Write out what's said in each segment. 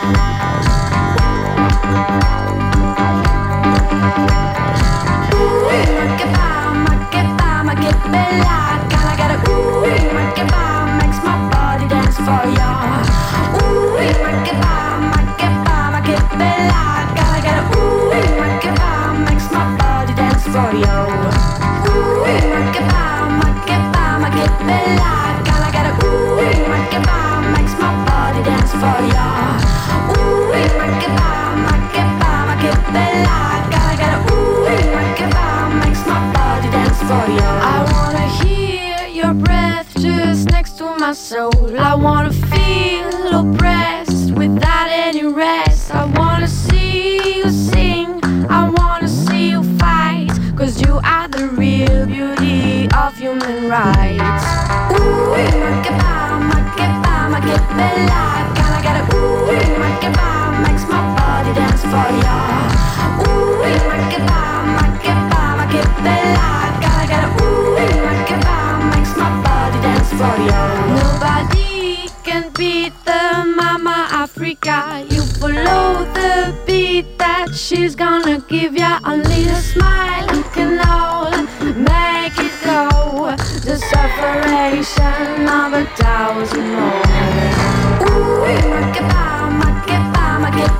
Thank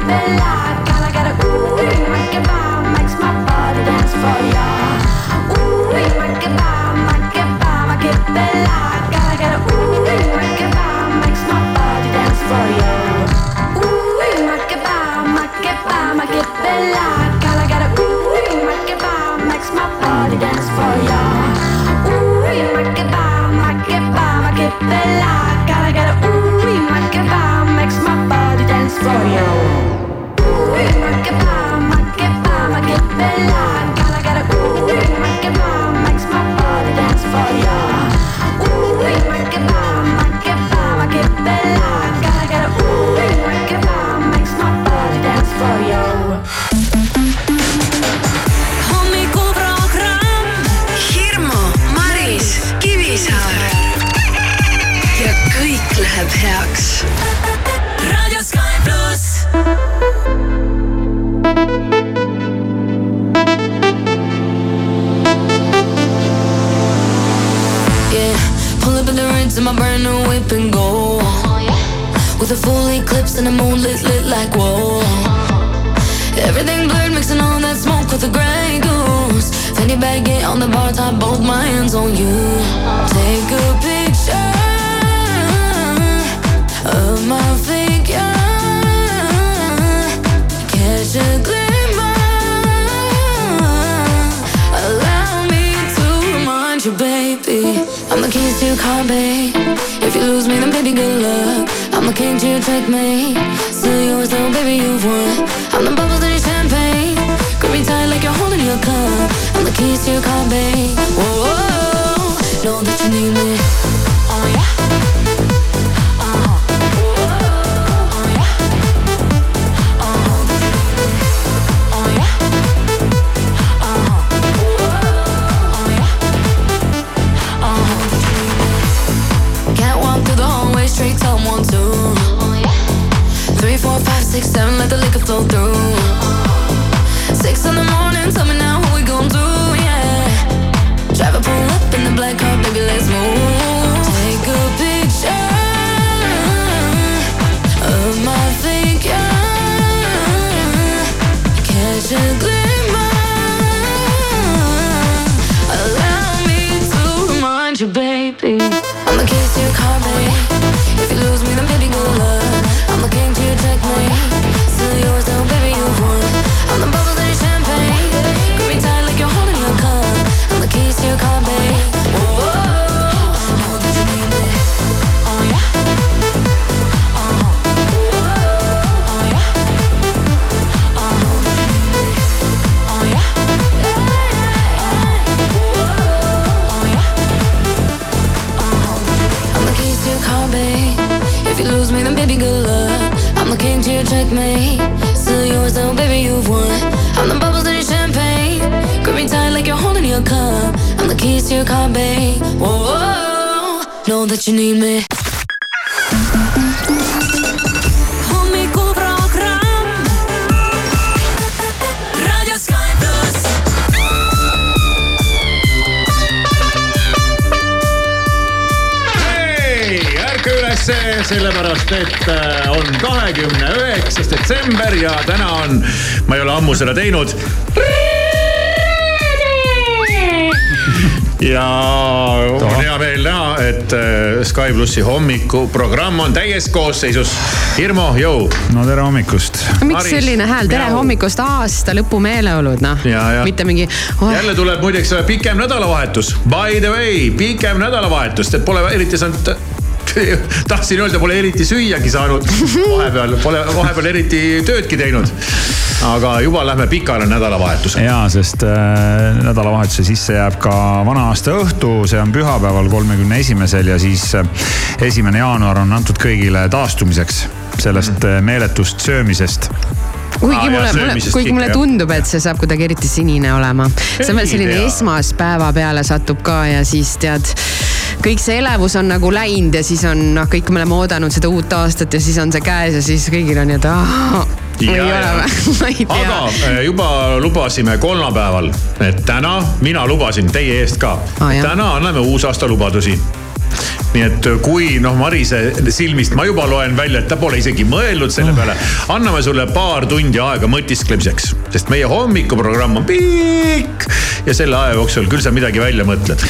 Oh üheksas detsember ja täna on, ma ei ole ammu seda teinud. ja on hea meel näha, et äh, Sky plussi hommikuprogramm on täies koosseisus. Hirmu, jõu. no tere hommikust. miks Maris, selline hääl, tere miau. hommikust, aasta lõpu meeleolud, noh mitte mingi oh,. jälle tuleb muideks pikem nädalavahetus, by the way, pikem nädalavahetus, et pole eriti saanud tahtsin öelda, pole eriti süüagi saanud vahepeal, pole vahepeal eriti töödki teinud. aga juba lähme pikale nädalavahetusele. ja, sest äh, nädalavahetuse sisse jääb ka vana aasta õhtu, see on pühapäeval, kolmekümne esimesel ja siis äh, esimene jaanuar on antud kõigile taastumiseks sellest äh, meeletust söömisest kuigi Aa, mulle mulle, kuigi mulle tundub, et see saab kuidagi eriti sinine olema. see on veel selline esmaspäeva peale satub ka ja siis tead, kõik see elevus on nagu läinud ja siis on noh, kõik me oleme oodanud seda uut aastat ja siis on see käes ja siis kõigil on nii, et ei Ja, ole ja. või, ma ei tea aga äh, juba lubasime kolmapäeval, et täna, mina lubasin teie eest ka Aa, jah. täna anname uusaasta lubadusi nii et kui noh, Marise silmist ma juba loen välja, et ta pole isegi mõelnud selle peale. anname sulle paar tundi aega mõtisklemiseks, sest meie hommikuprogramm on pikk ja selle aja jooksul küll sa midagi välja mõtled.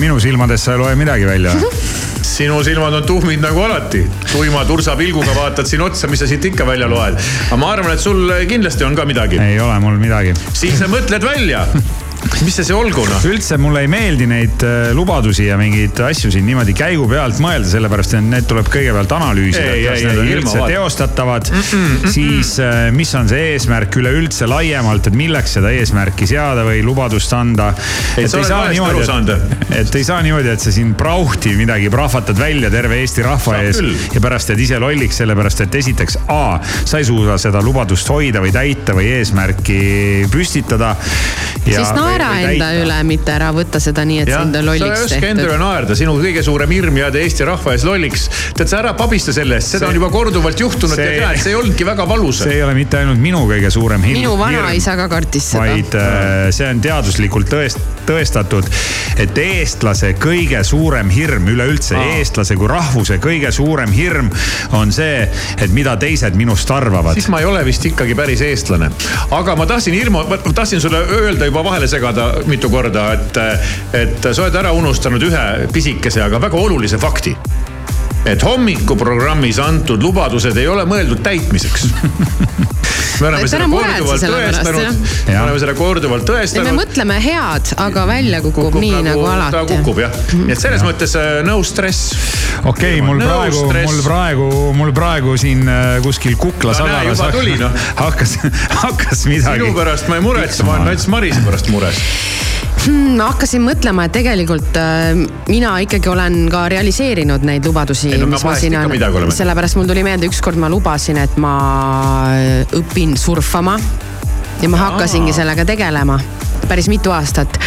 Minu silmadest sa ei loe midagi välja. sinu silmad on tuhmid nagu alati, tuima tursa pilguga vaatad siin otsa, mis sa siit ikka välja loed. aga ma arvan, et sul kindlasti on ka midagi, ei ole mul midagi. siis sa mõtled välja. mis see see olgu noh. üldse mulle ei meeldi neid äh, lubadusi ja mingeid asju siin niimoodi käigu pealt mõelda, sellepärast et need tuleb kõigepealt analüüsida Ei,, kas ei, need ei, on üldse teostatavad. siis äh, mis on see eesmärk üleüldse laiemalt, et milleks seda eesmärki seada või lubadust anda. Et sa oled valesti aru saanud. et ei saa niimoodi, et sa siin prauhti midagi prahvatad välja terve Eesti rahva Saab ees küll. ja pärast jääd ise lolliks, sellepärast et esiteks A, sa ei suuda seda lubadust hoida või täita või eesmärki püstitada. siis naera enda üle, mitte ära võta seda nii, et jah, sind on sa ei lolliks oska enda üle tehtud. naerda, sinu kõige suurem hirm jääda Eesti rahva ees lolliks. tead sa ära pabista selle eest, seda See- on juba korduvalt juhtunud see- ja näed, see ei olnudki väga valus. see ei ole mitte ainult minu kõige suurem hirm. minu vanaisa ka kartis seda. vaid äh, see on teaduslikult tõest-, tõestatud, et eestlase kõige suurem hirm üleüldse, eestlase kui rahvuse kõige suurem hirm on see, et mida teised minust arvavad. siis ma ei ole vist ikkagi päris eestlane. aga ma tahtsin Irmo, ma tahtsin sulle öelda juba vahele segada mitu korda, et, et sa oled ära unustanud ühe pisikese, aga väga olulise fakti et hommikuprogrammis antud lubadused ei ole mõeldud täitmiseks. me oleme seda korduvalt tõestanud, me oleme seda korduvalt ei, me tõestanud. mõtleme head, aga välja kukub, nii nagu, ta alati. kukub jah, nii et selles mõttes äh, no stress. okei okay,, mul No praegu, mul praegu, mul praegu siin äh, kuskil kukla No näe, juba tuli, noh. hakkas, hakkas midagi. sinu pärast ma ei muretse, ma olen nats Marise pärast mures. Hmm, hakkasin mõtlema, et tegelikult äh, mina ikkagi olen ka realiseerinud neid lubadusi, no sellepärast mul tuli meelde, ükskord ma lubasin, et ma äh, õpin surfama ja ma hakkasingi sellega tegelema päris mitu aastat.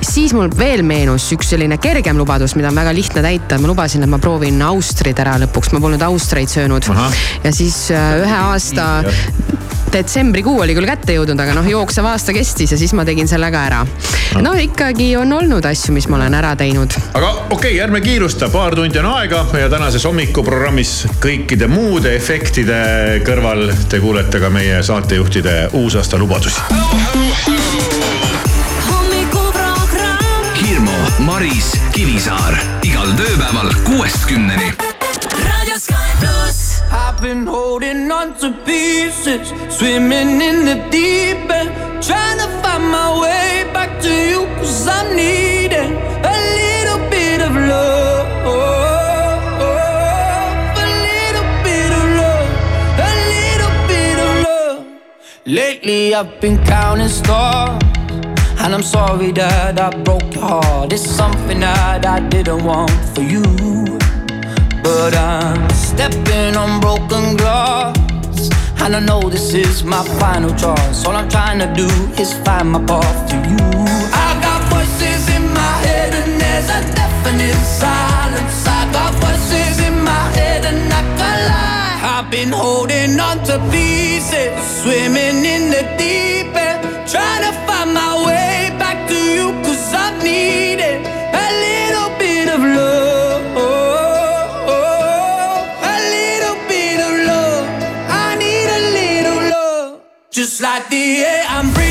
siis mul veel meenus üks selline kergem lubadus, mida on väga lihtne täita, ma lubasin, et ma proovin austrid ära lõpuks, ma polnud austreid söönud. Ja siis äh, ühe aasta detsembrikuu oli küll kätte jõudnud, aga noh, jooksev aasta kestis ja siis ma tegin selle ka ära. no ikkagi on olnud asju, mis ma olen ära teinud. aga okei okay,, ärme kiirusta, paar tundi on aega ja tänases hommikuprogrammis kõikide muude efektide kõrval te kuulete ka meie saatejuhtide uusaasta lubadusi. hommikuprogramm. Hirmu, Maris, Kivisaar igal tööpäeval kuuest kümneni. I've been holding on to pieces, swimming in the deep end, trying to find my way back to you, cause I'm needing a little bit of love. A little bit of love, a little bit of love. Lately I've been counting stars, and I'm sorry that I broke your heart. It's something that I didn't want for you but I'm stepping on broken glass. And I know this is my final choice. All I'm trying to do is find my path to you. I got voices in my head, and there's a definite silence. I got voices in my head, and I can lie. I've been holding on to pieces, swimming in the deep end, trying to. just like the air I'm breathing.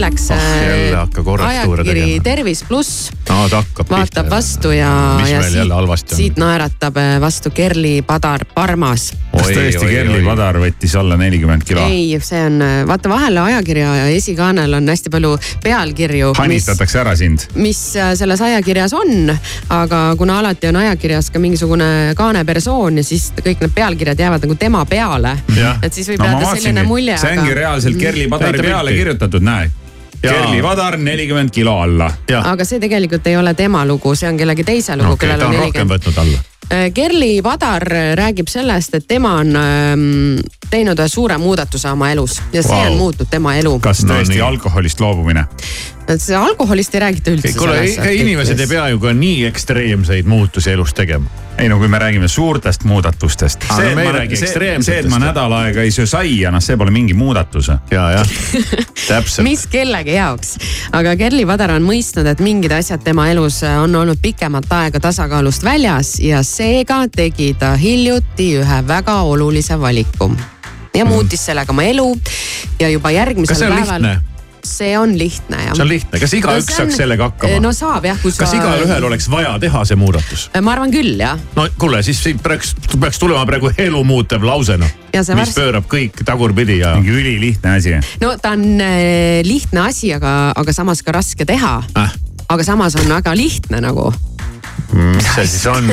Selleks Ah, jälle hakka korrektuure ajakiri tegema. Tervis pluss no vaatab vastu ja, Mis ja on? siit naeratab äh, vastu Kerli Padar Parmas. kas tõesti Kerli Padar võttis alla nelikümmend kilo? ei, see on, vaata vahel ajakirja esikaanel on hästi palju pealkirju. hanistatakse ära sind. mis äh, selles ajakirjas on, aga kuna alati on ajakirjas ka mingisugune kaanepersoon ja siis kõik need pealkirjad jäävad nagu tema peale. et siis võib no, jääda selline mulje. see ongi aga... reaalselt Kerli Padari peale kirjutatud, näe. Kerli Padar nelikümmend kilo alla. aga see tegelikult ei ole tema lugu, see on kellegi teise lugu okay, kellel on nelikümmend võtnud alla Kerli Padar räägib sellest, et tema on ähm, teinud ühe suure muudatuse oma elus ja see Vau. on muutnud tema elu. kas No tõesti nii. alkoholist loobumine? et see alkoholist ei räägita üldse. kuule, inimesed ei pea ju ka nii ekstreemseid muutusi elus tegema. Ei no kui me räägime suurtest muudatustest. See, et ma nädal aega ei söö saia, noh, see pole mingi muudatus. ja, jah, täpselt. mis kellegi jaoks, aga Kerli Padar on mõistnud, et mingid asjad tema elus on olnud pikemat aega tasakaalust väljas ja seega tegi ta hiljuti ühe väga olulise valiku. ja muutis sellega oma elu ja juba järgmisel kas see on päeval lihtne? See on lihtne jah. see on lihtne, kas igaüks see on- saaks sellega hakkama? no saab jah, kui sa. kas igalühel oleks vaja teha see muudatus? ma arvan küll jah. no kuule, siis siit peaks, peaks tulema praegu elu muutev lause. Ja see mis varsti- pöörab kõik tagurpidi ja. mingi ülilihtne asi. no ta on äh, lihtne asi, aga, aga samas ka raske teha äh, aga samas on väga lihtne nagu. Mis see siis on?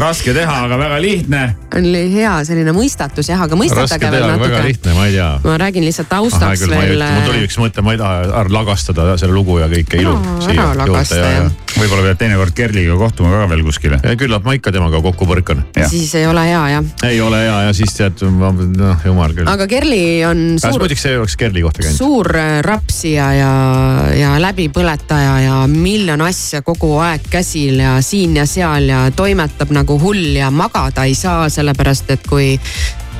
raske teha, aga väga lihtne. oli hea selline mõistatus jah, aga mõistatage veel aga väga natuke. lihtne, ma ei tea. ma räägin lihtsalt taustaks veel. mul tuli üks mõte, ma ei taha lagastada selle lugu ja kõike ilu ära lagasta, jah. ja. Võib-olla pead teinekord Kerliga kohtuma ka veel kuskile. ja küllap ma ikka temaga kokku põrkan. siis ei ole hea jah. ei ole hea ja siis tead, noh jumal küll. aga Kerli on kas suur, muideks see oleks Kerli kohta käinud? suur äh, rapsija ja, ja läbipõletaja ja miljon asja kogu aeg käsil ja siin ja seal ja toimetab nagu hull ja magada ei saa, sellepärast et kui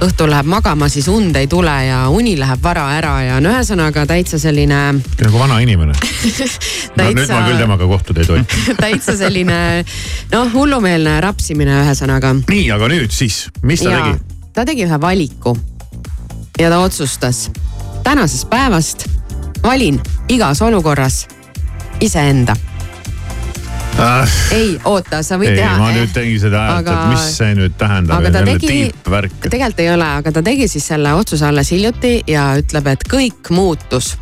õhtul läheb magama, siis und ei tule ja uni läheb vara ära ja no ühesõnaga täitsa selline nagu vana inimene no,. nüüd ma Täitsa- küll temaga kohtuda ei tohi. täitsa selline noh, hullumeelne rapsimine ühesõnaga. nii, aga nüüd siis, mis ta ja tegi? ta tegi ühe valiku ja ta otsustas tänasest päevast valin igas olukorras iseenda. Äh, ei, oota, sa võid ei, teha. ma nüüd tegin seda häält, aga- et mis see nüüd tähendab. aga ta tegi, tegelikult ei ole, aga ta tegi siis selle otsuse alles hiljuti ja ütleb, et kõik muutus.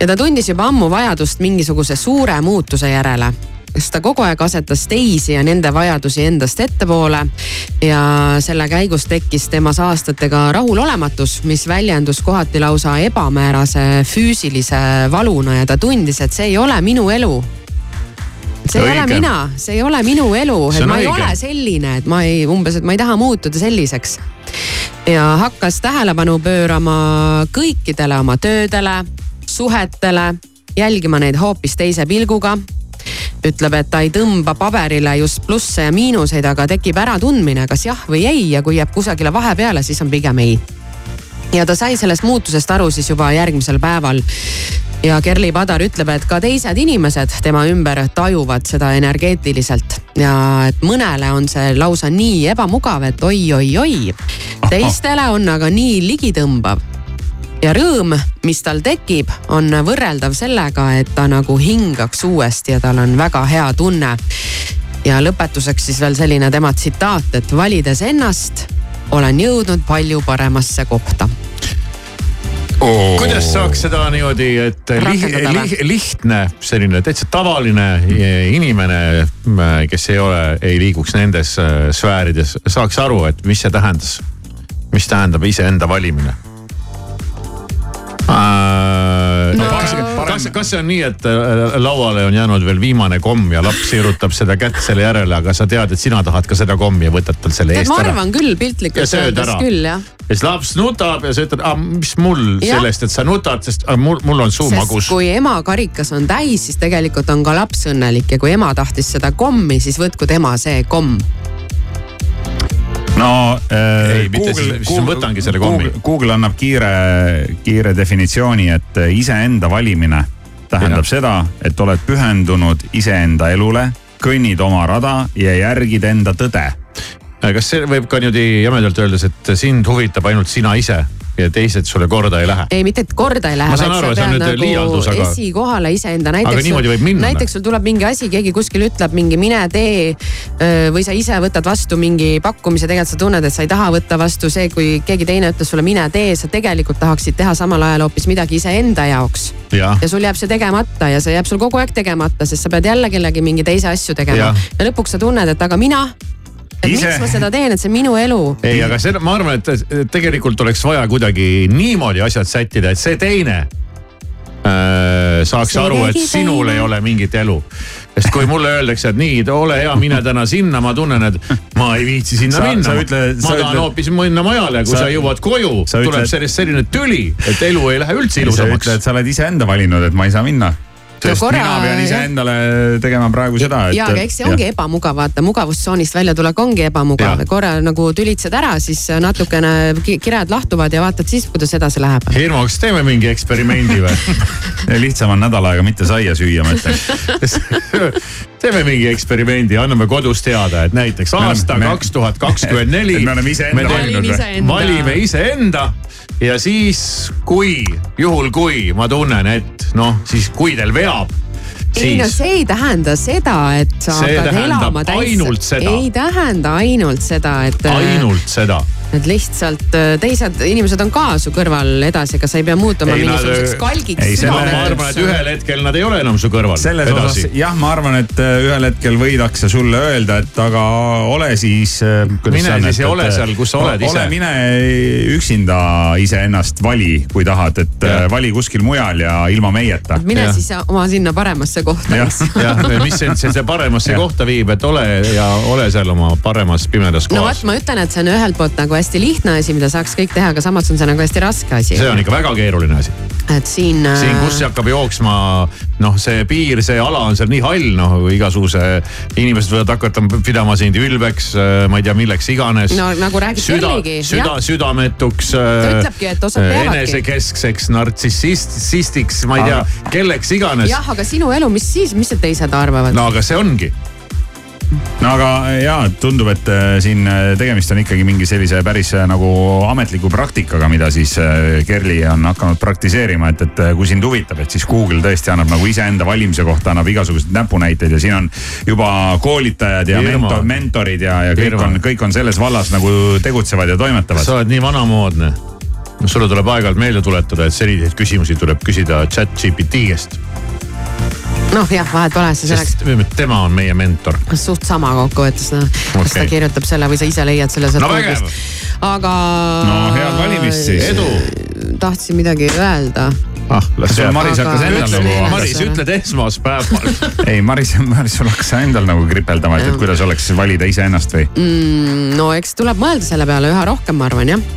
ja ta tundis juba ammu vajadust mingisuguse suure muutuse järele sest ta kogu aeg asetas teisi ja nende vajadusi endast ettepoole. ja selle käigus tekkis temas aastatega rahulolematus, mis väljendus kohati lausa ebamäärase füüsilise valuna ja ta tundis, et see ei ole minu elu see ei Õige. ole mina, see ei ole minu elu, et ma ei õige. ole selline, et ma ei, umbes, et ma ei taha muutuda selliseks. ja hakkas tähelepanu pöörama kõikidele oma töödele, suhetele, jälgima neid hoopis teise pilguga. ütleb, et ta ei tõmba paberile just plusse ja miinuseid, aga tekib äratundmine, kas jah või ei ja kui jääb kusagile vahepeale, siis on pigem ei ja ta sai sellest muutusest aru siis juba järgmisel päeval. ja Kerli Padar ütleb, et ka teised inimesed tema ümber tajuvad seda energeetiliselt ja et mõnele on see lausa nii ebamugav, et oi-oi-oi. teistele on aga nii ligitõmbav ja rõõm, mis tal tekib, on võrreldav sellega, et ta nagu hingaks uuesti ja tal on väga hea tunne. ja lõpetuseks siis veel selline tema tsitaat, et valides ennast, olen jõudnud palju paremasse kohta oh. kuidas saaks seda niimoodi, et li, Rakendada või? li, lihtne, selline täitsa tavaline inimene, kes ei ole, ei liiguks nendes äh, sfäärides, saaks aru, et mis see tähendas? mis tähendab iseenda valimine? No, kas, kas, kas see on nii, et äh, lauale on jäänud veel viimane komm ja laps sirutab seda kätt selle järele, aga sa tead, et sina tahad ka seda kommi ja võtad tal selle tead, eest ma ära? arvan küll Ja piltlikult sööd öeldes ära. küll jah. ja siis laps nutab ja sa ütled, mis mul Jah. sellest, et sa nutad, sest ah, mul, mul on suu sest magus. kui ema karikas on täis, siis tegelikult on ka laps õnnelik ja kui ema tahtis seda kommi, siis võtku tema see komm. No äh, Ei, mitte siis- siis ma võtangi selle kommi. Google, Google annab kiire, kiire definitsiooni, et äh, iseenda valimine tähendab Jah. seda, et oled pühendunud iseenda elule, kõnnid oma rada ja järgid enda tõde. kas see võib ka niimoodi jämedalt öeldes, et sind huvitab ainult sina ise ja teised sulle korda ei lähe. ei, mitte et korda ei lähe. ma saan aru, see on nüüd nagu liialdus, aga. esikohale iseenda, näiteks. aga niimoodi võib minna. näiteks sul tuleb mingi asi, keegi kuskil ütleb mingi mine tee. või sa ise võtad vastu mingi pakkumise, tegelikult sa tunned, et sa ei taha võtta vastu see, kui keegi teine ütles sulle mine tee, sa tegelikult tahaksid teha samal ajal hoopis midagi iseenda jaoks. ja sul jääb see tegemata ja see jääb sul kogu aeg tegemata, sest sa pead jälle kellegi mingi teise asju tegema. ja lõpuks sa tunned, et aga mina et Ise... miks ma seda teen, et see on minu elu. ei, aga see, ma arvan, et tegelikult oleks vaja kuidagi niimoodi asjad sättida, et see teine äh, saaks see aru, et sinul teine. ei ole mingit elu sest kui mulle öeldakse, et nii, ole hea, mine täna sinna, ma tunnen, et ma ei viitsi sinna sa, minna. ma tahan hoopis minna mujale, kui sa, sa jõuad koju, tuleb sellest selline tüli, et elu ei lähe üldse ilusamaks. sa ütled, sa oled iseenda valinud, et ma ei saa minna no, korra... mina pean iseendale tegema praegu seda, et. ja, aga eks see ongi ja. ebamugav, vaata mugavustsoonist väljatulek ongi ebamugav, korra nagu tülitsed ära, siis natukene kired lahtuvad ja vaatad siis, kuidas edasi läheb. Hirmu, kas teeme mingi eksperimendi või lihtsam on nädal aega mitte saia süüa, ma ütleks teeme mingi eksperimendi, anname kodus teada, et näiteks aasta kaks tuhat kakskümmend neli. me oleme iseenda valinud või? valime iseenda ja siis, kui, juhul kui ma tunnen, et noh, siis kui teil veab Siis... ei no see ei tähenda seda, et sa see hakkad elama täis. ei tähenda ainult seda, et. ainult seda et lihtsalt äh, teised inimesed on ka su kõrval edasi, ega sa ei pea muutuma ei, mingisuguseks kalgiks. ei, selle... ma arvan, et ühel hetkel nad ei ole enam su kõrval. selles edasi. osas jah, ma arvan, et äh, ühel hetkel võidakse sulle öelda, et aga ole siis. Äh, mine on, siis ja ole seal, kus sa oled ise. ole, mine üksinda iseennast vali, kui tahad, et ja. vali kuskil mujal ja ilma meieta. mine ja. siis oma sinna paremasse kohta. jah, jah, mis sind see paremasse kohta viib, et ole ja ole seal oma paremas pimedas kohas. no vot, ma ütlen, et see on ühelt poolt nagu hästi lihtne asi, mida saaks kõik teha, aga samas on see nagu hästi raske asi. see on ikka väga keeruline asi. et siin. siin, kus see hakkab jooksma, noh, see piir, see ala on seal nii hall, noh igasuguse, inimesed võivad hakata pidama sind ülbeks, ma ei tea, milleks iganes. no nagu räägib süda, süda, südametuks. ta ütlebki, et osad peavadki. enesekeskseks, nartsissistiks, ma ei tea, kelleks iganes. jah, aga sinu elu, mis siis, mis need teised arvavad? no aga see ongi no aga ja tundub, et äh, siin äh, tegemist on ikkagi mingi sellise päris nagu ametliku praktikaga, mida siis Kerli on hakanud praktiseerima, et, et kui sind huvitab, et siis Google tõesti annab nagu iseenda valimise kohta annab igasuguseid näpunäiteid ja siin on juba koolitajad ja mentor, mentorid ja, ja kõik on, kõik on selles vallas nagu tegutsevad ja toimetavad. sa oled nii vanamoodne. sulle tuleb aeg-ajalt meelde tuletada, et selliseid küsimusi tuleb küsida chat GPT käest noh jah, vahet pole, see selleks. tema on meie mentor. suht sama kokkuvõttes noh okay., kas ta kirjutab selle või sa ise leiad selle sealt no, puldist. aga. no head valimist siis. edu. tahtsin midagi öelda ah, las jääb. Maris hakkas endal nagu. Maris, ütled esmaspäeval ei, Maris, Maris, sul hakkas endal nagu kripeldama, et, et kuidas oleks valida iseennast või mm,? no eks tuleb mõelda selle peale üha rohkem, ma arvan jah.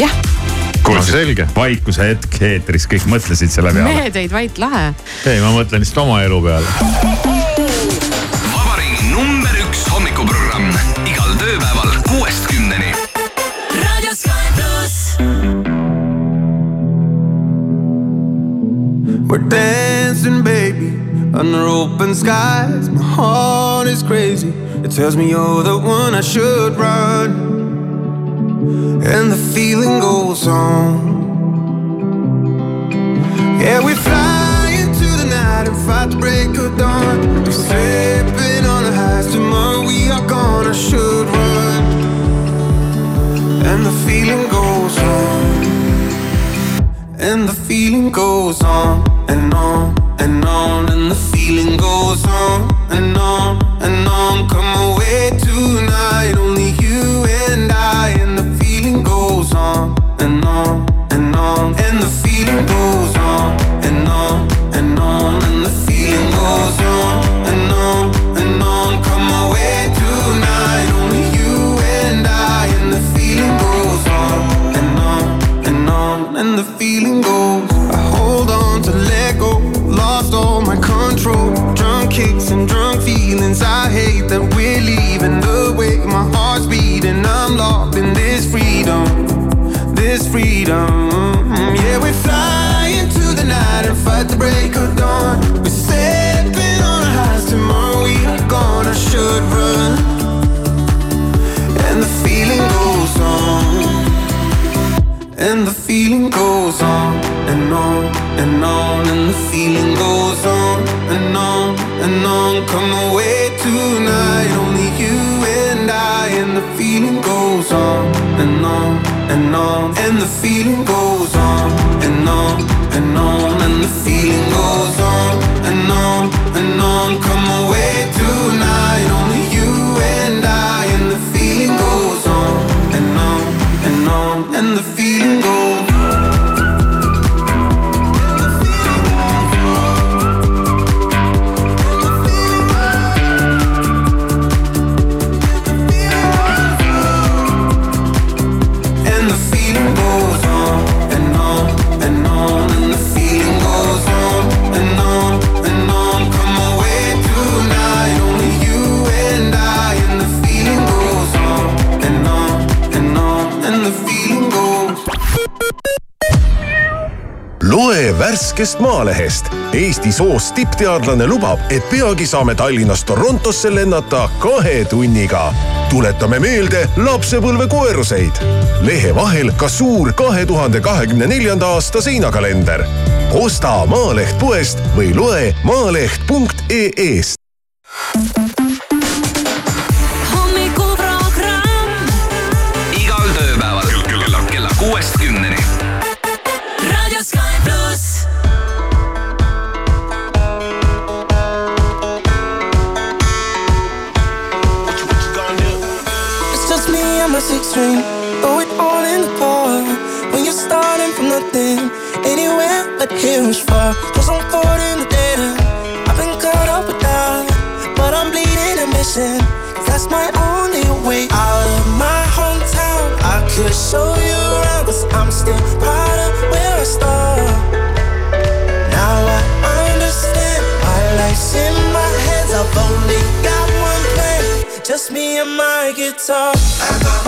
jah kuule, selge. vaikuse hetk eetris, kõik mõtlesid selle peale. mehed jäid vait lahe. ei, ma mõtlen lihtsalt oma elu peale. vabariigi number üks hommikuprogramm igal tööpäeval kuuest kümneni. We're dancing, baby, under open skies. My heart is crazy. It tells me you're the one I should run. And the feeling goes on. Yeah, we fly into the night and fight the break of dawn. We're slipping on the highs tomorrow. We are gonna should värskest Maalehest. Eesti soost tippteadlane lubab, et peagi saame Tallinnast Torontosse lennata kahe tunniga. tuletame meelde lapsepõlve koeruseid. lehe vahel ka suur kahe tuhande kahekümne neljanda aasta seinakalender. osta Maaleht poest või loe maaleht.ee-st. guitar.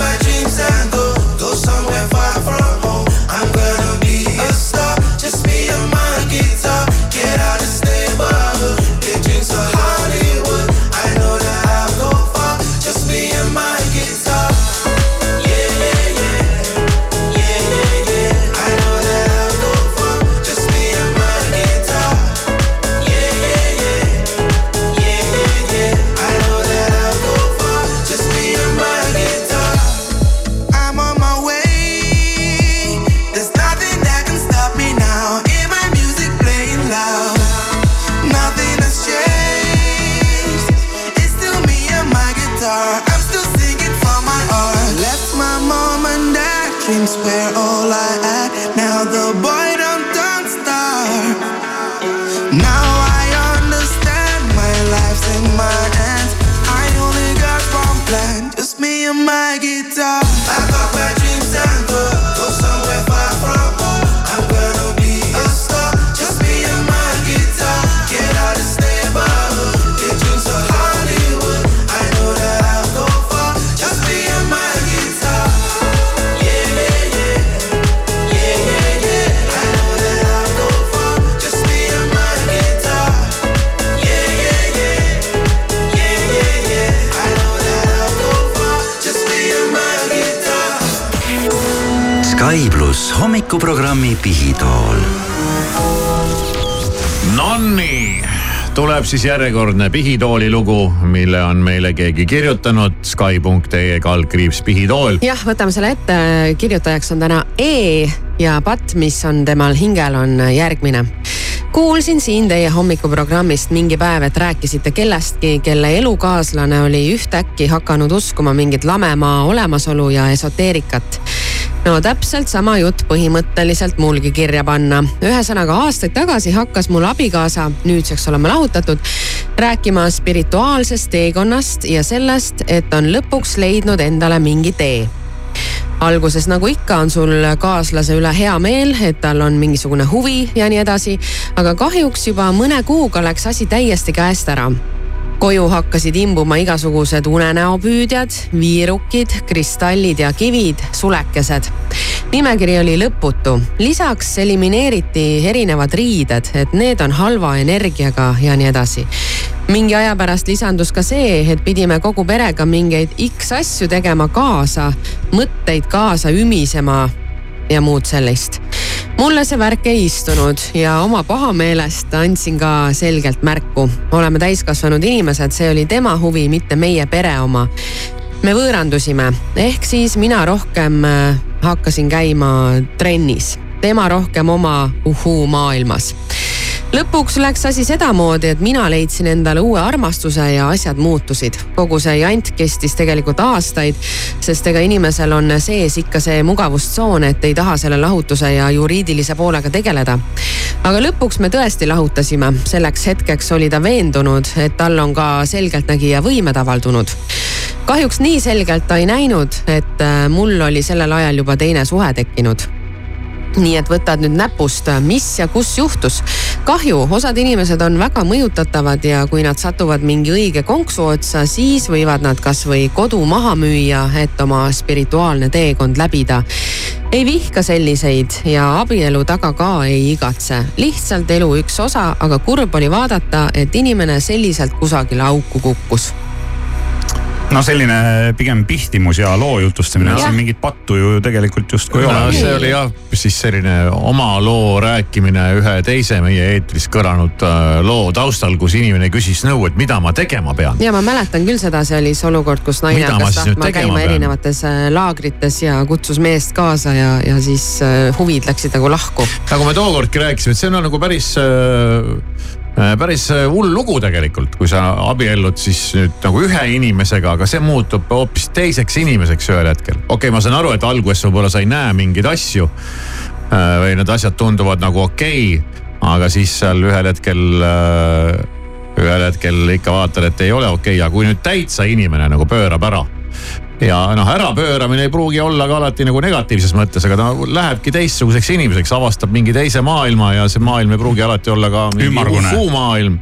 tuleb siis järjekordne Pihitooli lugu, mille on meile keegi kirjutanud. Skype.ee kaldkriips Pihitool. jah, võtame selle ette, kirjutajaks on täna E ja patt, mis on temal hingel, on järgmine kuulsin siin teie hommikuprogrammist mingi päev, et rääkisite kellestki, kelle elukaaslane oli ühtäkki hakanud uskuma mingit lamemaa olemasolu ja esoteerikat no täpselt sama jutt põhimõtteliselt mulgi kirja panna. ühesõnaga aastaid tagasi hakkas mul abikaasa, nüüdseks oleme lahutatud, rääkima spirituaalsest teekonnast ja sellest, et on lõpuks leidnud endale mingi tee alguses nagu ikka, on sul kaaslase üle hea meel, et tal on mingisugune huvi ja nii edasi, aga kahjuks juba mõne kuuga läks asi täiesti käest ära koju hakkasid imbuma igasugused unenäopüüdjad, viirukid, kristallid ja kivid, sulekesed. nimekiri oli lõputu, lisaks elimineeriti erinevad riided, et need on halva energiaga ja nii edasi. Mingi aja pärast lisandus ka see, et pidime kogu perega mingeid X asju tegema kaasa, mõtteid kaasa ümisema ja muud sellist. mulle see värk ei istunud ja oma pahameelest andsin ka selgelt märku. oleme täiskasvanud inimesed, see oli tema huvi, mitte meie pere oma. me võõrandusime, ehk siis mina rohkem äh, hakkasin käima trennis, tema rohkem oma uhuu maailmas lõpuks läks asi sedamoodi, et mina leidsin endale uue armastuse ja asjad muutusid. kogu see jant kestis tegelikult aastaid, sest ega inimesel on sees ikka see mugavustsoon, et ei taha selle lahutuse ja juriidilise poolega tegeleda. aga lõpuks me tõesti lahutasime, selleks hetkeks oli ta veendunud, et tal on ka selgeltnägija võimed avaldunud. kahjuks nii selgelt ta ei näinud, et äh, mul oli sellel ajal juba teine suhe tekkinud nii et võtad nüüd näpust, mis ja kus juhtus. Kahju, osad inimesed on väga mõjutatavad ja kui nad satuvad mingi õige konksu otsa, siis võivad nad kasvõi kodu maha müüa, et oma spirituaalne teekond läbida. ei vihka selliseid ja abielu taga ka ei igatse. lihtsalt elu üks osa, aga kurb oli vaadata, et inimene selliselt kusagile auku kukkus no selline pigem pihtimus ja loo jutustamine, siin mingit pattu ju tegelikult justkui ei ole. see oli jah, siis selline oma loo rääkimine ühe teise meie eetris kõlanud äh, loo taustal, kus inimene küsis nõu, et mida ma tegema pean. ja ma mäletan küll seda, see oli see olukord, kus naine hakkas tahtma käima pean? erinevates äh, laagrites ja kutsus meest kaasa ja, ja siis äh, huvid läksid nagu lahku. nagu me tookordki rääkisime, et see on nagu päris päris äh, hull lugu tegelikult, kui sa abiellud siis nüüd nagu ühe inimesega, aga see muutub hoopis teiseks inimeseks ühel hetkel. okei okay,, ma saan aru, et alguses võib-olla sa ei näe mingeid asju äh, või need asjad tunduvad nagu okei okay,, aga siis seal ühel hetkel ühel hetkel ikka vaatad, et ei ole okei okay., aga kui nüüd täitsa inimene nagu pöörab ära ja noh, ärapööramine ei pruugi olla ka alati nagu negatiivses mõttes, aga ta lähebki teistsuguseks inimeseks, avastab mingi teise maailma ja see maailm ei pruugi alati olla ka mingi maailm.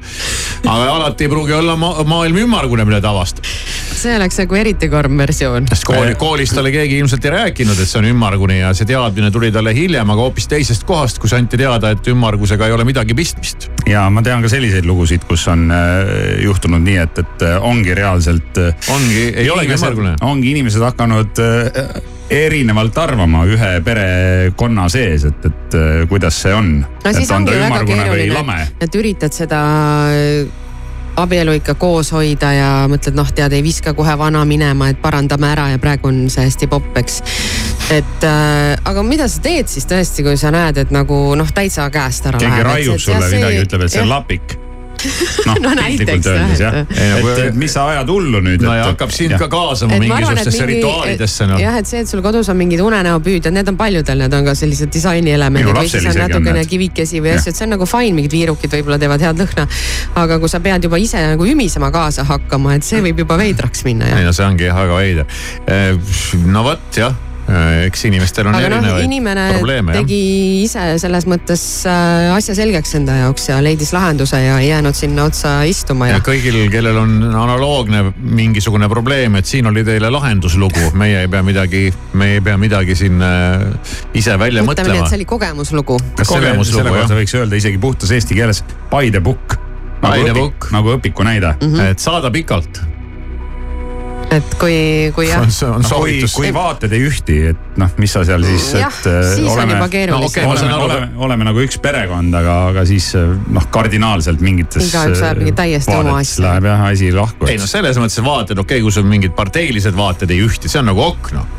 aga alati ei pruugi olla ma maailm ümmargune, mille ta avastab. see oleks nagu eriti karm versioon. sest kooli, koolis talle keegi ilmselt ei rääkinud, et see on ümmargune ja see teadmine tuli talle hiljem, aga hoopis teisest kohast, kus anti teada, et ümmargusega ei ole midagi pistmist. ja ma tean ka selliseid lugusid, kus on äh, juhtunud nii, et, et äh, ongi reaalselt. ongi, ei olegi ümmargune. ongi ongi inimesed hakanud äh, erinevalt arvama ühe perekonna sees, et, et äh, kuidas see on. no siis ongi väga keeruline, et üritad seda äh, abielu ikka koos hoida ja mõtled, noh, tead, ei viska kohe vana minema, et parandame ära ja praegu on see hästi popp, eks. et äh, aga mida sa teed siis tõesti, kui sa näed, et nagu noh, täitsa käest ära keegi läheb. keegi raiub sulle midagi, ütleb, et see on lapik noh no, piltlikult öeldes jah. et, et mis sa ajad hullu nüüd. no ja hakkab sind ka kaasama mingisugustesse mingi, rituaalidesse no.. jah, et see, et sul kodus on mingid unenäopüüdjad, need on paljudel, need on ka sellised disainielemendid või siis on natukene kivikesi või asju, et see on nagu fine, mingid viirukid võib-olla teevad head lõhna. aga kui sa pead juba ise nagu ümisema kaasa hakkama, et see võib juba veidraks minna. ei no see ongi jah väga veider. no vot jah eks inimestel on aga noh, erinevaid no, inimene probleeme. tegi jah. ise selles mõttes äh, asja selgeks enda jaoks ja leidis lahenduse ja ei jäänud sinna otsa istuma. ja kõigil, kellel on analoogne mingisugune probleem, et siin oli teile lahenduslugu, meie ei pea midagi, me ei pea midagi siin äh, ise välja Mõtleme mõtlema. see oli kogemuslugu. kas kogemuslugu, selle kohta võiks öelda isegi puhtas eesti keeles by the book. nagu, õpik, nagu õpiku näide mm. -hmm. et saada pikalt et kui, kui jah. No, kui, kui vaated ei ühti, et noh, mis sa seal siis, et äh, siis oleme, on juba keerulisem no,. Okay, oleme, oleme, oleme nagu üks perekond, aga, aga siis äh, noh, kardinaalselt mingites. igaüks ajab mingi täiesti oma asja. Läheb jah asi lahku. ei no selles mõttes vaated, okei okay,, kui sul mingid parteilised vaated ei ühti, see on nagu ok noh.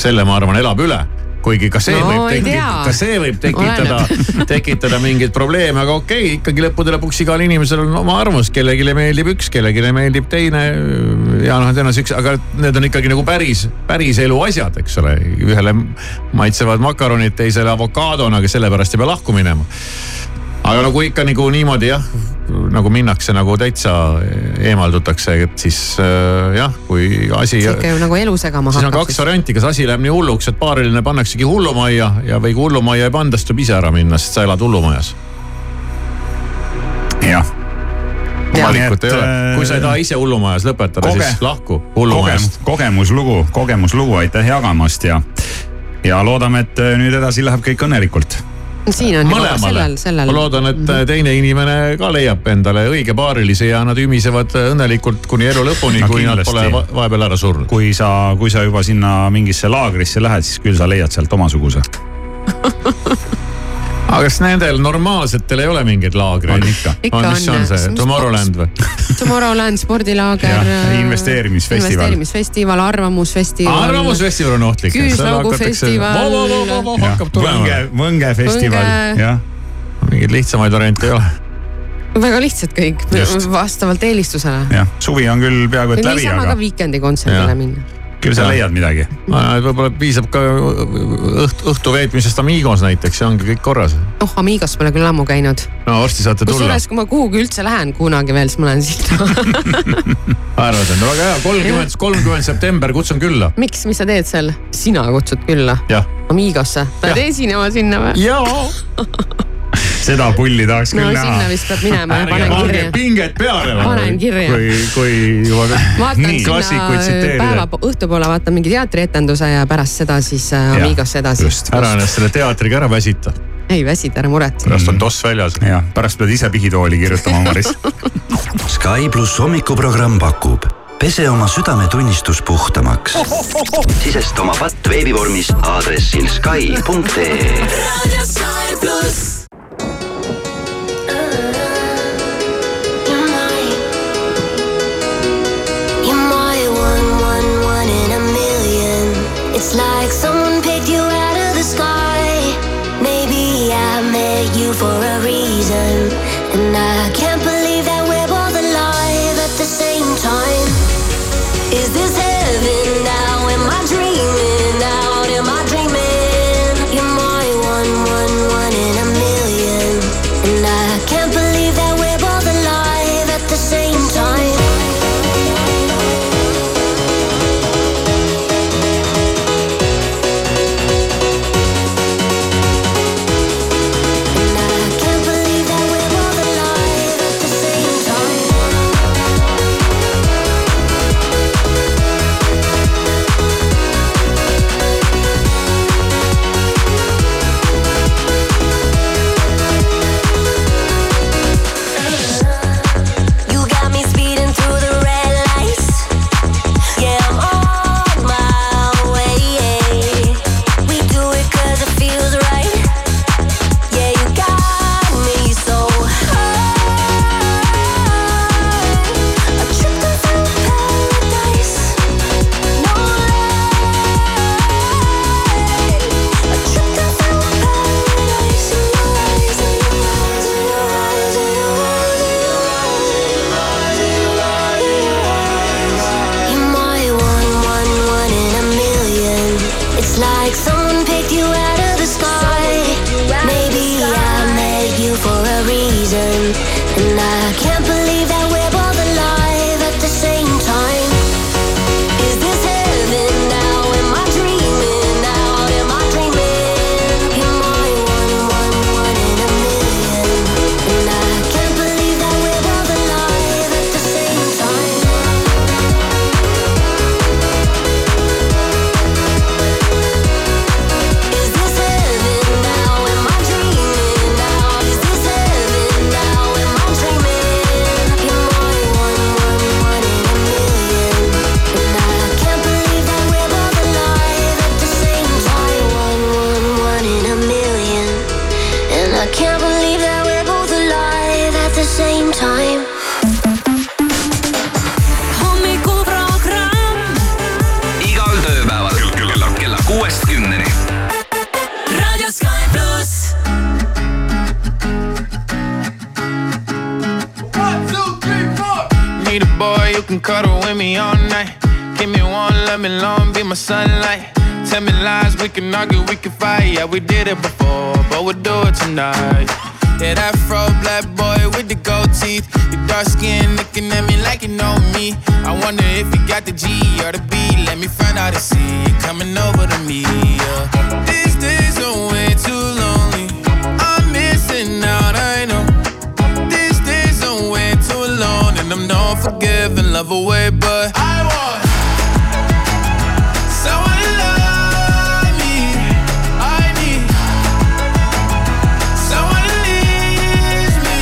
selle ma arvan, elab üle kuigi ka see no, võib tekitada, ka see võib tekitada, tekitada mingeid probleeme, aga okei okay,, ikkagi lõppude lõpuks igal inimesel on oma arvamus, kellelegi meeldib üks, kellelegi meeldib teine. ja noh, tõenäoliselt üks, aga need on ikkagi nagu päris, päris elu asjad, eks ole. ühele maitsevad makaronid, teisele avokaadona, aga sellepärast ei pea lahku minema aga no kui ikka nagu niimoodi jah, nagu minnakse nagu täitsa eemaldutakse, et siis äh, jah, kui asi. see ikka ju nagu elu segama hakkab. siis on kaks varianti, kas asi läheb nii hulluks, et paariline pannaksegi hullumajja ja, või kui hullumajja ei panda, siis tuleb ise ära minna, sest sa elad hullumajas. jah valikut ei ole, kui sa ei taha ise hullumajas lõpetada siis lahku hullumajast kogemus,. kogemuslugu, kogemuslugu, aitäh jagamast ja, ja loodame, et nüüd edasi läheb kõik õnnelikult siin on mõlemale. sellel, sellel. ma loodan, et mhm. teine inimene ka leiab endale õige paarilise ja nad ümisevad õnnelikult kuni elu lõpuni no,, kui nad pole vahepeal ära surnud. kui sa, kui sa juba sinna mingisse laagrisse lähed, siis küll sa leiad sealt omasuguse aga kas nendel normaalsetel ei ole mingeid laagreid? on ikka. Ikka mis see on. on see, Tomorrowland või? Tomorrowland spordilaager. Jah, investeerimisfestival. investeerimisfestival, Arvamusfestival. arvamusfestival on ohtlik. Küüslaugu festival. hakkab tulema. Võnge, Võnge festival, Võnge- jah. mingeid lihtsamaid variante ei ole. väga lihtsad kõik vastavalt eelistusele. jah, suvi on küll peaaegu et läbi, niisama aga ka Weekend'i kontserdile minna. Küll sa leiad midagi. võib-olla piisab ka õht, õhtu veetmisest Amigos näiteks ja ongi kõik korras. oh, Amigos pole küll ammu käinud. no varsti saate tulla. kusjuures, kui ma kuhugi üldse lähen kunagi veel, siis ma lähen sinna. arvad, et no väga hea, kolmkümmend, kolmkümmend september kutsun külla. miks, mis sa teed seal? sina kutsud külla jah. Amigosse, lähed esinema sinna või? jaa. seda pulli tahaks no küll sinna näha. vist peab minema ja panen kirja. pinget peale. panen kirja. kui, kui juba vaatan sinna tsiteerida päeva. õhtupoole vaatan mingi teatrietenduse ja pärast seda siis äh, Amigosse edasi. just, ära ennast selle teatriga ära väsita. ei väsita, ära muretse. pärast on toss väljas. jah, pärast pead ise pihitooli kirjutama, Maris. Sky pluss hommikuprogramm pakub pese oma südametunnistus puhtamaks. sisesta oma patt veebivormis aadressil Sky.ee. Like someone can cuddle with me all night. Give me one, let me long, be my sunlight. Tell me lies, we can argue, we can fight. Yeah, we did it before, but we'll do it tonight. Yeah, that fro black boy with the gold teeth. Your dark skin looking at me like you know me. I wonder if you got the G or the B. Let me find out and see you coming over to me. Yeah. These days are way too love away, but I want someone to love me. I need someone to leave me.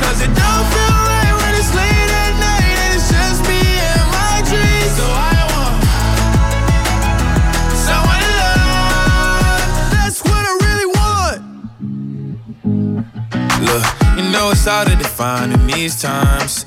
'Cause it don't feel right when it's late at night and it's just me and my dreams. So I want someone to love. That's what I really want. Look, you know it's hard to define in these times.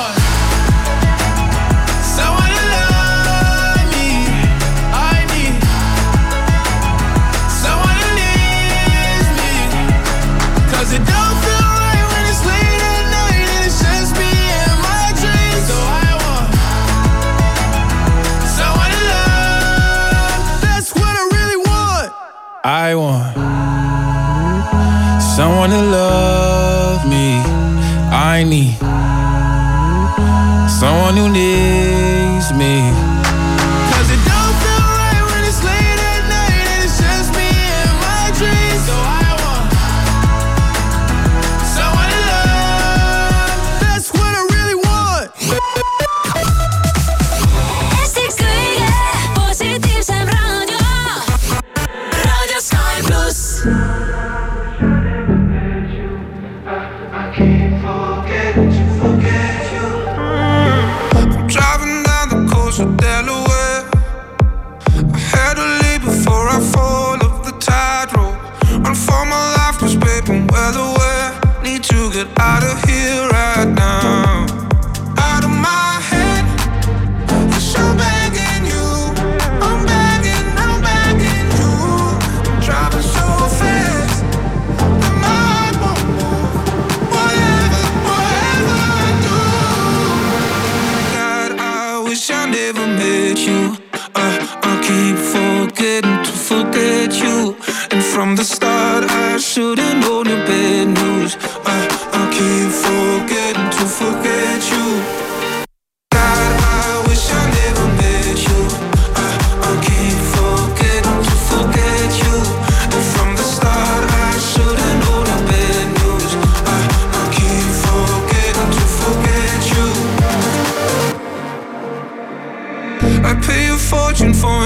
I need someone who needs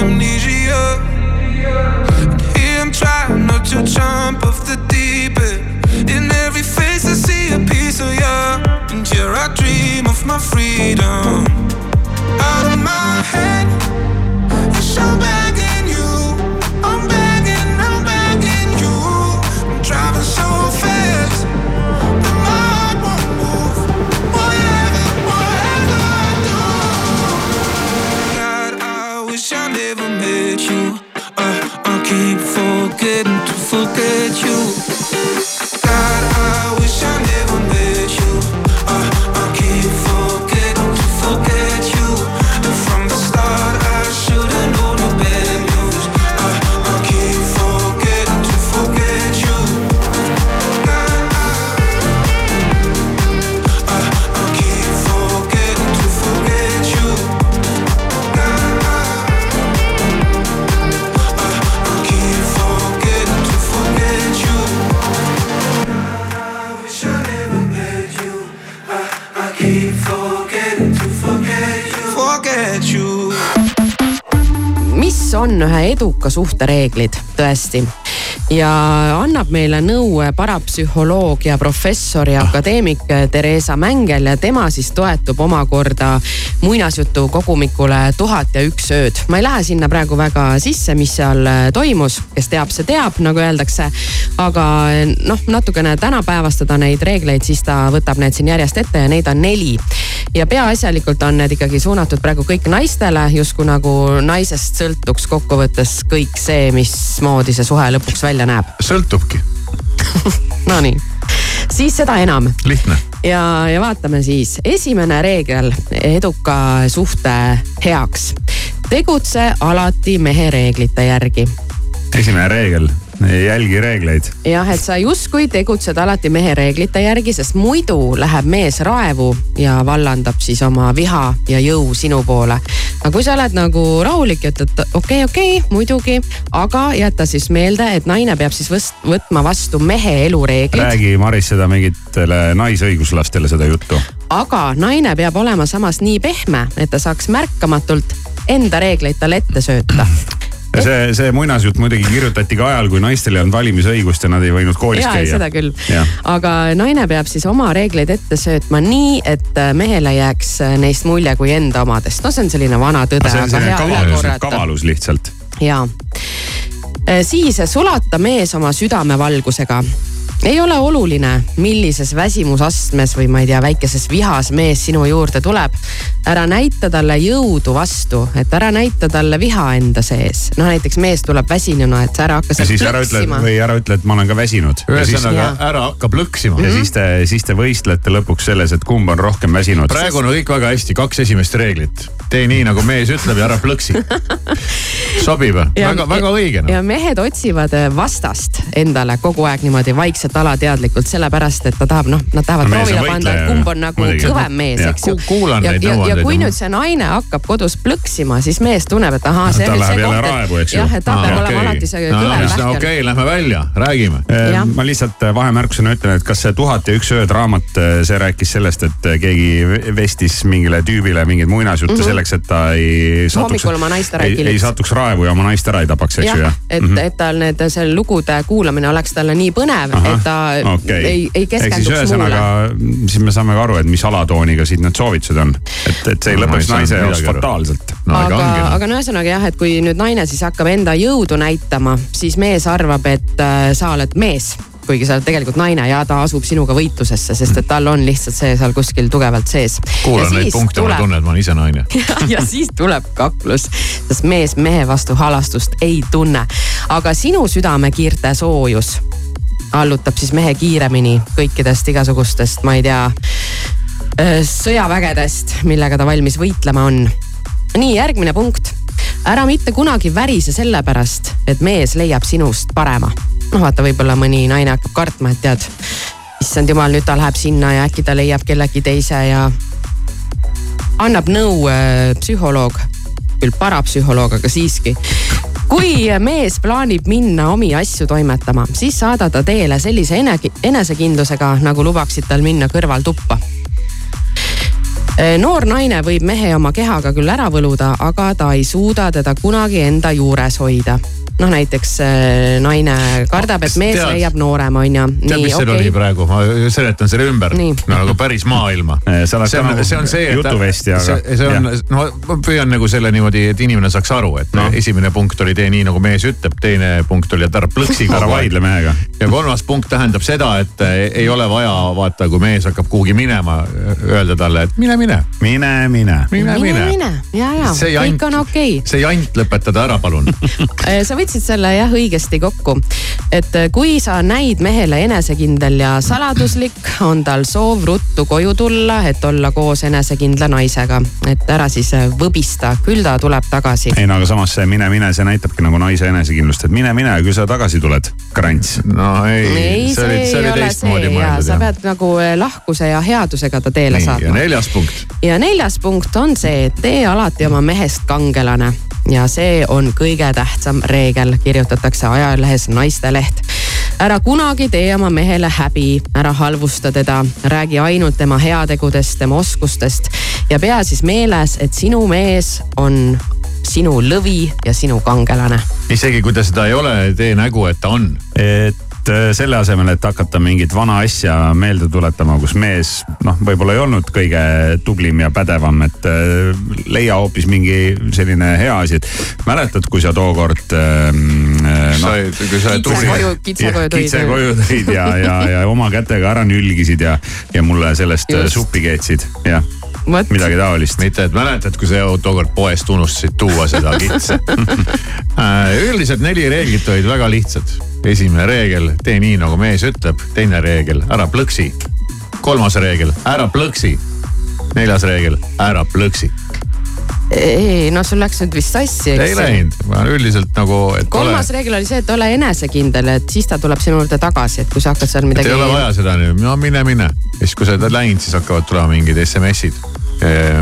amnesia. And here I'm trying not to jump off the deep end. In every face, I see a piece of you. And here I dream of my freedom. Out of my head, yes, I'm begging didn't forget you on ühe eduka suhte reeglid tõesti. Ja annab meile nõu parapsühholoog ja professor ja akadeemik Theresa Mängel ja tema siis toetub omakorda muinasjutu kogumikule Tuhat ja üks ööd. ma ei lähe sinna praegu väga sisse, mis seal toimus, kes teab, see teab, nagu öeldakse. aga noh, natukene tänapäevastada neid reegleid, siis ta võtab need siin järjest ette ja neid on neli. ja peaasjalikult on need ikkagi suunatud praegu kõik naistele, justkui nagu naisest sõltuks kokkuvõttes kõik see, mismoodi see suhe lõpuks välja näeb. sõltubki. Nonii, siis seda enam lihtne. Ja, ja vaatame siis, esimene reegel eduka suhte heaks. tegutse alati mehe reeglite järgi. esimene reegel, ei jälgi reegleid. jah, et sa justkui tegutsed alati mehe reeglite järgi, sest muidu läheb mees raevu ja vallandab siis oma viha ja jõu sinu poole. aga kui sa oled nagu rahulik ja ütled okei okay,, okei okay,, muidugi, aga jäta siis meelde, et naine peab siis võst, võtma vastu mehe elureeglid, räägi Maris seda mingitele naisõiguslastele seda juttu. aga naine peab olema samas nii pehme, et ta saaks märkamatult enda reegleid talle ette sööta ja see, see muinasjutt muidugi kirjutati ka ajal, kui naistel ei olnud valimisõigust ja nad ei võinud koolis ja, käia. seda küll aga naine peab siis oma reegleid ette söötma nii, et mehele jääks neist mulje kui enda omadest. no see on selline vana tõde, see on selline kavalus, kavalus lihtsalt. ja siis sulata mees oma südamevalgusega ei ole oluline, millises väsimusastmes või ma ei tea, väikeses vihas mees sinu juurde tuleb. ära näita talle jõudu vastu, et ära näita talle viha enda sees. noh, näiteks mees tuleb väsinuna, et sa ära hakka ütle plõksima. või ära ütle, et ma olen ka väsinud. ühesõnaga ära hakka plõksima. ja siis te, siis te võistlete lõpuks selles, et kumb on rohkem väsinud. praegu on kõik väga hästi, kaks esimest reeglit. tee nii, nagu mees ütleb ja ära plõksi. sobib, väga, väga õige noh. ja mehed otsivad äh, vastast endale kogu aeg niimoodi vaikselt alateadlikult, sellepärast et ta tahab, noh, nad tahavad No proovile panna, et kumb on nagu muidugi. kõvem mees, eks ju ja, ja, ja kui nüüd see naine hakkab kodus plõksima, siis mees tunneb, et ahaa, see on nüüd see koht, raevu, eks et jah, et ta peab olema alati see kõvem pähkel. okei, lähme välja, räägime. Jah. ma lihtsalt äh, vahemärkusena ütlen, et kas see Tuhat ja üks ööd raamat, see rääkis sellest, et äh, keegi vestis mingile tüübile mingeid muinasjutte mm. -hmm. selleks, et ta ei satuks, Hommikul oma naist ära ei ei, ei kiliks. satuks raevu ja oma naist ära ei tapaks, eks ju jah et mm, -hmm. et tal need, see lugude kuulamine oleks talle nii põnev, et ta okei. ei, ei ehk siis keskenduks muule. ühesõnaga, siis me saame ka aru, et mis alatooniga siit need soovitused on. et, et see ei No lõpeks naise jaoks midagi aru. fataalselt. aga, aga no ühesõnaga jah, et kui nüüd naine siis hakkab enda jõudu näitama, siis mees arvab, et äh, sa oled mees kuigi sa oled tegelikult naine ja ta asub sinuga võitlusesse, sest et tal on lihtsalt see seal kuskil tugevalt sees. kuulan neid punkte, ma tunnen, et ma olen ise naine. ja, ja siis tuleb kaklus, sest mees mehe vastu halastust ei tunne. aga sinu südamekiirte soojus allutab siis mehe kiiremini kõikidest igasugustest, ma ei tea, sõjavägedest, millega ta valmis võitlema on. nii, järgmine punkt. ära mitte kunagi värise sellepärast, et mees leiab sinust parema. noh, vaata, võib-olla mõni naine hakkab kartma, et tead, issand jumal, nüüd ta läheb sinna ja äkki ta leiab kellegi teise ja annab nõu äh, psühholoog, küll parapsühholoog, aga siiski. Kui mees plaanib minna omi asju toimetama, siis saada ta teele sellise ene- enesekindlusega, nagu lubaksid tal minna kõrvaltuppa. noor naine võib mehe oma kehaga küll ära võluda, aga ta ei suuda teda kunagi enda juures hoida noh, näiteks äh, naine kardab, et mees Tead- leiab noorem, on ju. tead, mis seal oli praegu, ma seletan selle ümber. No nagu päris maailma. oled see on, see on see, et jutuvesti, aga- see, see on no ma püüan nagu selle niimoodi, et inimene saaks aru, et no. esimene punkt oli tee nii nagu mees ütleb, teine punkt oli, et ära plõksi. ära vaidle mehega. ja kolmas punkt tähendab seda, et eh, ei ole vaja vaata, kui mees hakkab kuhugi minema, öelda talle, et mine, mine. mine, mine. mine, mine, mine. ja, ja See kõik on okei okay. see jant lõpetada ära, palun. sa võtsid selle jah õigesti kokku, et kui sa näid mehele enesekindel ja saladuslik, on tal soov ruttu koju tulla, et olla koos enesekindla naisega, et ära siis võbista, küll ta tuleb tagasi. ei no aga samas see mine, mine, see näitabki nagu naise enesekindlust, et mine, mine, küll sa tagasi tuled, krants. no ei, ei, see, see ei ole see ja sa pead nagu lahkuse ja headusega ta teele nii, ja saatma. neljas punkt. ja neljas punkt on see, et tee alati oma mehest kangelane ja see on kõige tähtsam reegel, kirjutatakse ajalehes Naisteleht. ära kunagi tee oma mehele häbi, ära halvusta teda, räägi ainult tema heategudest, tema oskustest ja pea siis meeles, et sinu mees on sinu lõvi ja sinu kangelane. isegi kui ta seda ei ole, tee nägu, et ta on. et äh, selle asemel, et hakata mingit vana asja meelde tuletama, kus mees noh, võib-olla ei olnud kõige tublim ja pädevam, et äh, leia hoopis mingi selline hea asi, et mäletad, kui sa tookord ähm, äh, Sa ei- kui sa Kitse tubli- koju- kitse koju tõid. ja, ja, ja oma kätega ära nülgisid ja, ja mulle sellest äh, Just. suppi keetsid, jah, vot, midagi taolist. mitte, et mäletad, kui sa tookord poest unustasid tuua seda kitse. üldiselt neli reeglit olid väga lihtsad. Esimene reegel, tee nii nagu mees ütleb, teine reegel, ära plõksi. kolmas reegel, ära plõksi. neljas reegel, ära plõksi. ei no sul läks nüüd vist sassi, eks. ei läinud, ma üldiselt nagu. kolmas ole... reegel oli see, et ole enesekindel, et siis ta tuleb sinu juurde tagasi, et kui sa hakkad seal midagi. ei ole vaja seda nüüd, no mine, mine. ja siis, kui sa oled läinud, siis hakkavad tulema mingid SMS-id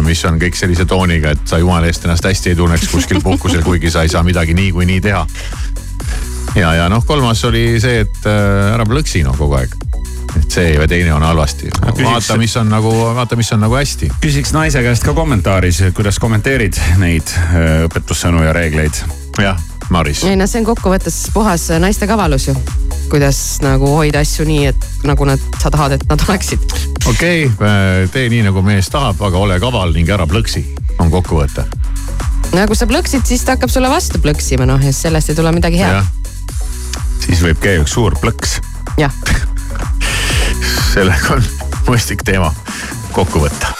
mis on kõik sellise tooniga, et sa jumala eest ennast hästi ei tunneks kuskil puhkusel, kuigi sa ei saa midagi niikuinii nii teha. Ja, ja noh, kolmas oli see, et äh, ära plõksi noh kogu aeg et see või teine on halvasti. vaata, mis on nagu, vaata, mis on nagu hästi. küsiks naise käest ka kommentaaris, kuidas kommenteerid neid äh, õpetussõnu ja reegleid? jah, Maris. ei no see on kokkuvõttes puhas naiste kavalus ju. kuidas nagu hoida asju nii, et nagu nad, sa tahad, et nad oleksid. okei okay,, tee nii nagu mees tahab, aga ole kaval ning ära plõksi, on kokkuvõte. no kui sa plõksid, siis ta hakkab sulle vastu plõksima, noh ja sellest ei tule midagi head. Siis võib käia üks suur plõks. jah sellega on mõistlik teema kokku võtta.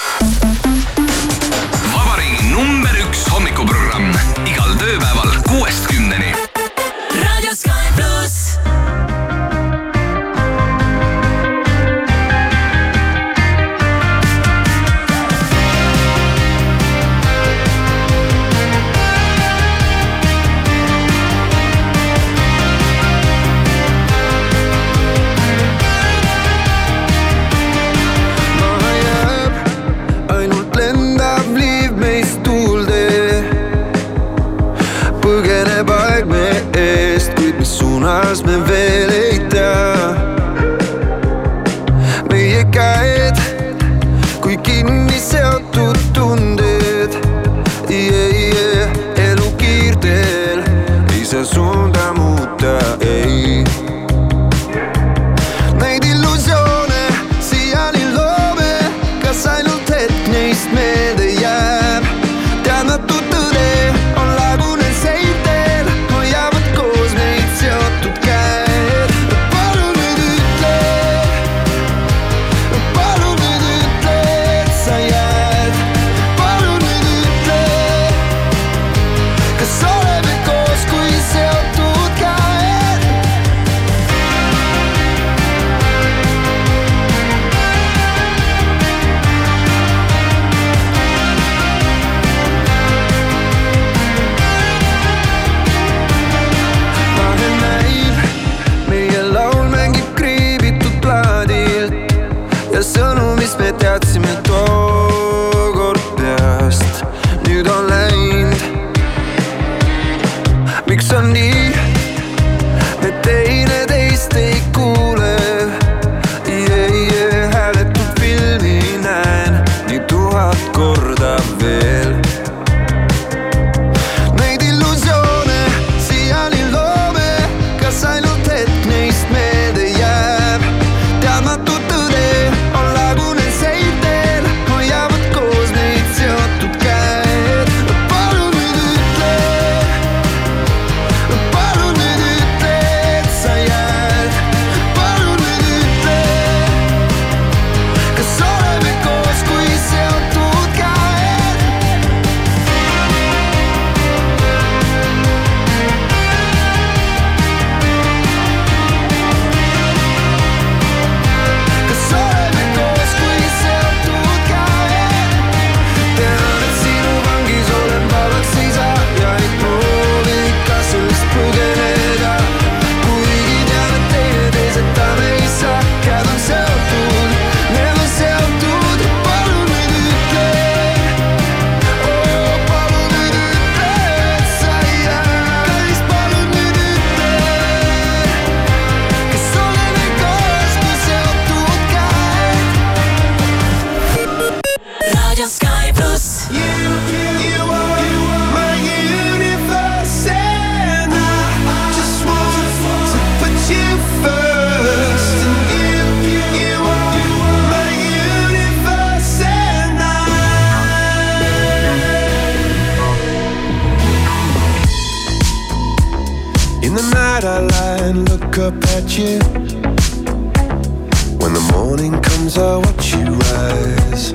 up at you. When the morning comes, I watch you rise.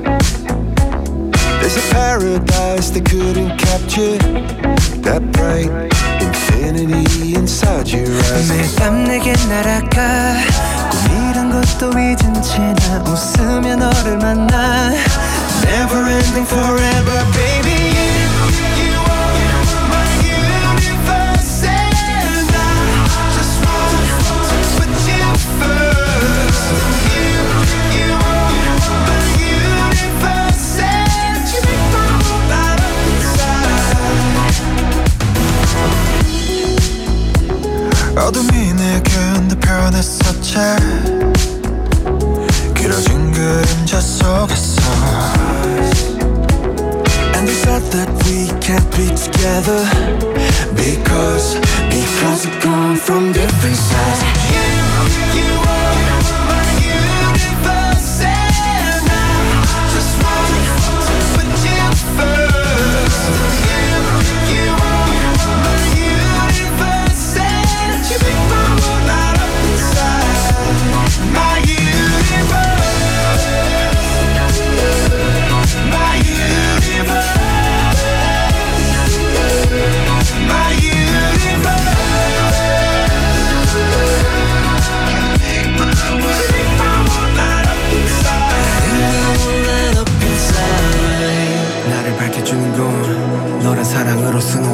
There's a paradise they couldn't capture. That bright infinity inside your eyes. 매일 밤 내게 날아가 꿈이란 것도 잊은 채나 웃으며 너를 만나 Never ending forever, baby.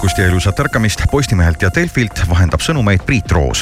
tere hommikust ja ilusat ärkamist Postimehelt ja Delfilt vahendab sõnumeid Priit Roos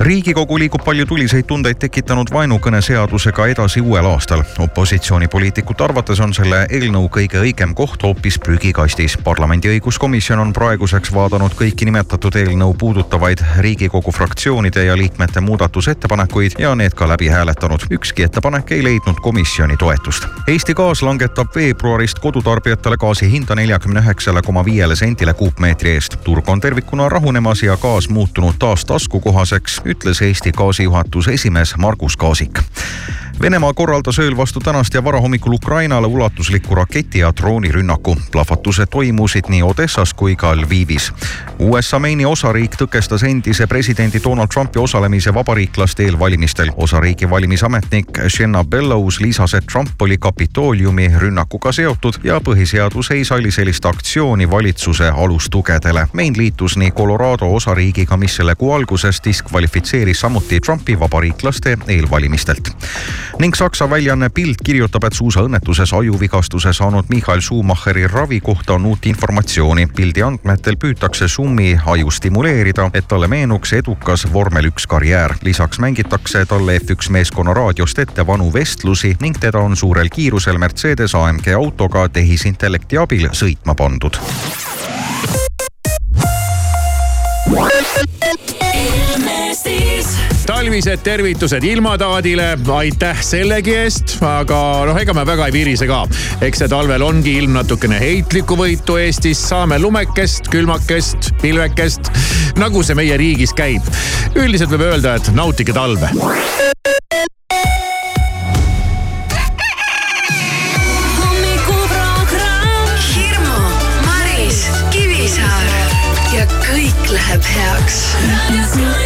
riigikogu liigub palju tuliseid tundeid tekitanud vaenukõne seadusega edasi uuel aastal. opositsioonipoliitikute arvates on selle eelnõu kõige õigem koht hoopis prügikastis. parlamendi õiguskomisjon on praeguseks vaadanud kõiki nimetatud eelnõu puudutavaid riigikogu fraktsioonide ja liikmete muudatusettepanekuid ja need ka läbi hääletanud. ükski ettepanek ei leidnud komisjoni toetust. Eesti Gaas langetab veebruarist kodutarbijatele gaasi hinda neljakümne üheksale koma viiele sendile kuupmeetri eest. turg on tervikuna rahunemas ja gaas muutunud taas taskukohaseks ütles Eesti Gaasi juhatuse esimees Margus Kaasik. Venemaa korraldas ööl vastu tänast ja varahommikul Ukrainale ulatusliku raketi ja droonirünnaku. plahvatused toimusid nii Odessas kui ka Lvivis. USA Maini osariik tõkestas endise presidendi Donald Trumpi osalemise vabariiklaste eelvalimistel. osariigi valimisametnik Shenna Bellows lisas, et Trump oli Kapitooliumi rünnakuga seotud ja põhiseadus ei salli sellist aktsiooni valitsuse alustugedele. Main liitus nii Colorado osariigiga, mis selle kuu alguses diskvalifitseeris samuti Trumpi vabariiklaste eelvalimistelt ning Saksa väljaanne Bild kirjutab, et suusaõnnetuses ajuvigastuse saanud Michael Schumacheri ravi kohta on uut informatsiooni. Bildi andmetel püütakse Schumi aju stimuleerida, et talle meenuks edukas vormel üks karjäär. lisaks mängitakse talle F1 meeskonna raadiost ette vanu vestlusi ning teda on suurel kiirusel Mercedes AMG autoga tehisintellekti abil sõitma pandud. Talvised tervitused ilmataadile, aitäh sellegi eest, aga noh, ega me väga ei virise ka. eks see talvel ongi ilm natukene heitlikku võitu Eestis, saame lumekest, külmakest, pilvekest, nagu see meie riigis käib. üldiselt võib öelda, et nautige talve. Läheb heaks.